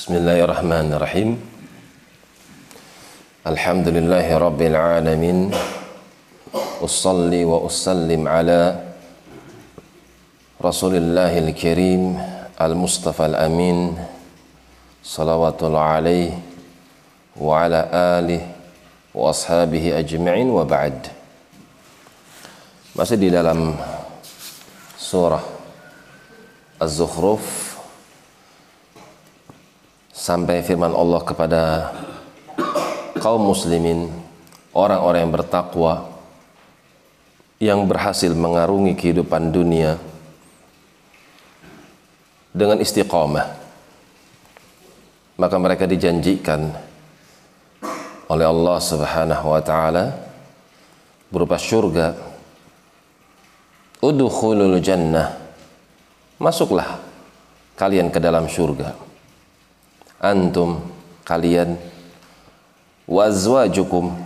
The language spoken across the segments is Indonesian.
بسم الله الرحمن الرحيم الحمد لله رب العالمين أصلي وأسلم على رسول الله الكريم المصطفى الأمين صلوات الله عليه وعلى آله وأصحابه أجمعين وبعد masih di dalam surah Az-Zukhruf sampai firman Allah kepada kaum muslimin orang-orang yang bertakwa yang berhasil mengarungi kehidupan dunia dengan istiqamah. Maka mereka dijanjikan oleh Allah Subhanahu wa taala berupa surga Udkhulul jannah. Masuklah kalian ke dalam surga Antum kalian. Wazwajukum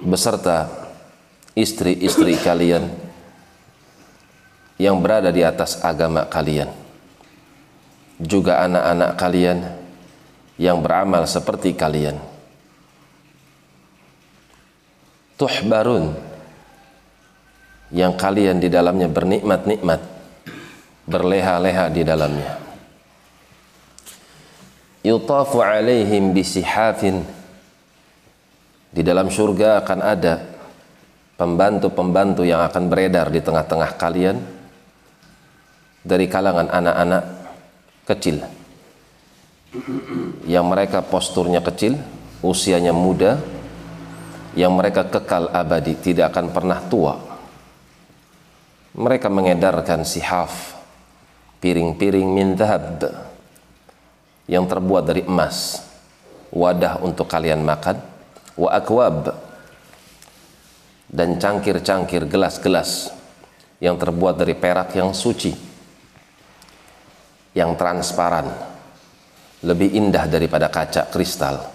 Beserta istri-istri kalian Yang berada di atas agama kalian. Juga anak-anak kalian Yang beramal seperti kalian. Tuhbarun yang kalian di dalamnya bernikmat-nikmat berleha-leha di dalamnya yutafu alaihim bisihafin di dalam surga akan ada pembantu-pembantu yang akan beredar di tengah-tengah kalian dari kalangan anak-anak kecil. Yang mereka posturnya kecil usianya muda yang mereka kekal abadi tidak akan pernah tua. Mereka mengedarkan sihaf piring-piring min yang terbuat dari emas wadah untuk kalian makan wa akwab dan cangkir-cangkir gelas-gelas yang terbuat dari perak yang suci yang transparan lebih indah daripada kaca kristal.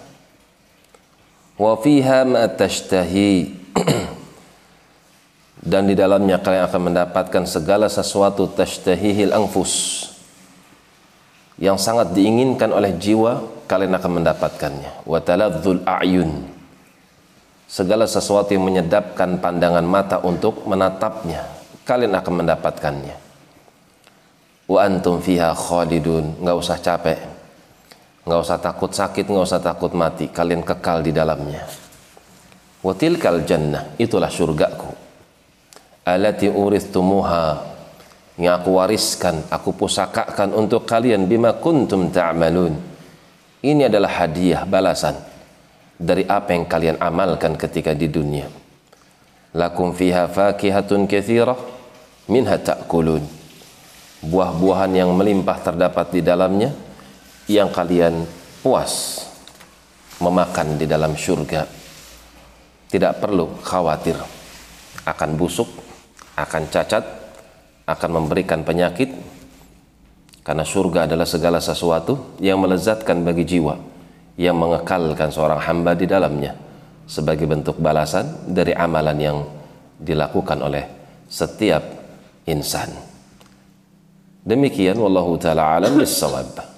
Wa fiha ma tashtahi dan di dalamnya kalian akan mendapatkan segala sesuatu tashtahihil anfus yang sangat diinginkan oleh jiwa kalian akan mendapatkannya. Wa taladzul a'yun. Segala sesuatu yang menyedapkan pandangan mata untuk menatapnya kalian akan mendapatkannya. Wa antum fiha khalidun. Nggak usah capek. Nggak usah takut sakit nggak usah takut mati. Kalian kekal di dalamnya. Wa tilkal jannah. Itulah surgaku. Alati uristumuha yang aku wariskan, aku pusakakan untuk kalian bima kuntum ta'malun. Ini adalah hadiah balasan dari apa yang kalian amalkan ketika di dunia. Lakum fiha fakihatun katsirah minha ta'kulun. Buah-buahan yang melimpah terdapat di dalamnya yang kalian puas memakan di dalam surga. Tidak perlu khawatir akan busuk akan cacat, akan memberikan penyakit, karena surga adalah segala sesuatu yang melezatkan bagi jiwa, yang mengekalkan seorang hamba di dalamnya, sebagai bentuk balasan dari amalan yang dilakukan oleh setiap insan. Demikian wallahu taala alam bisawab.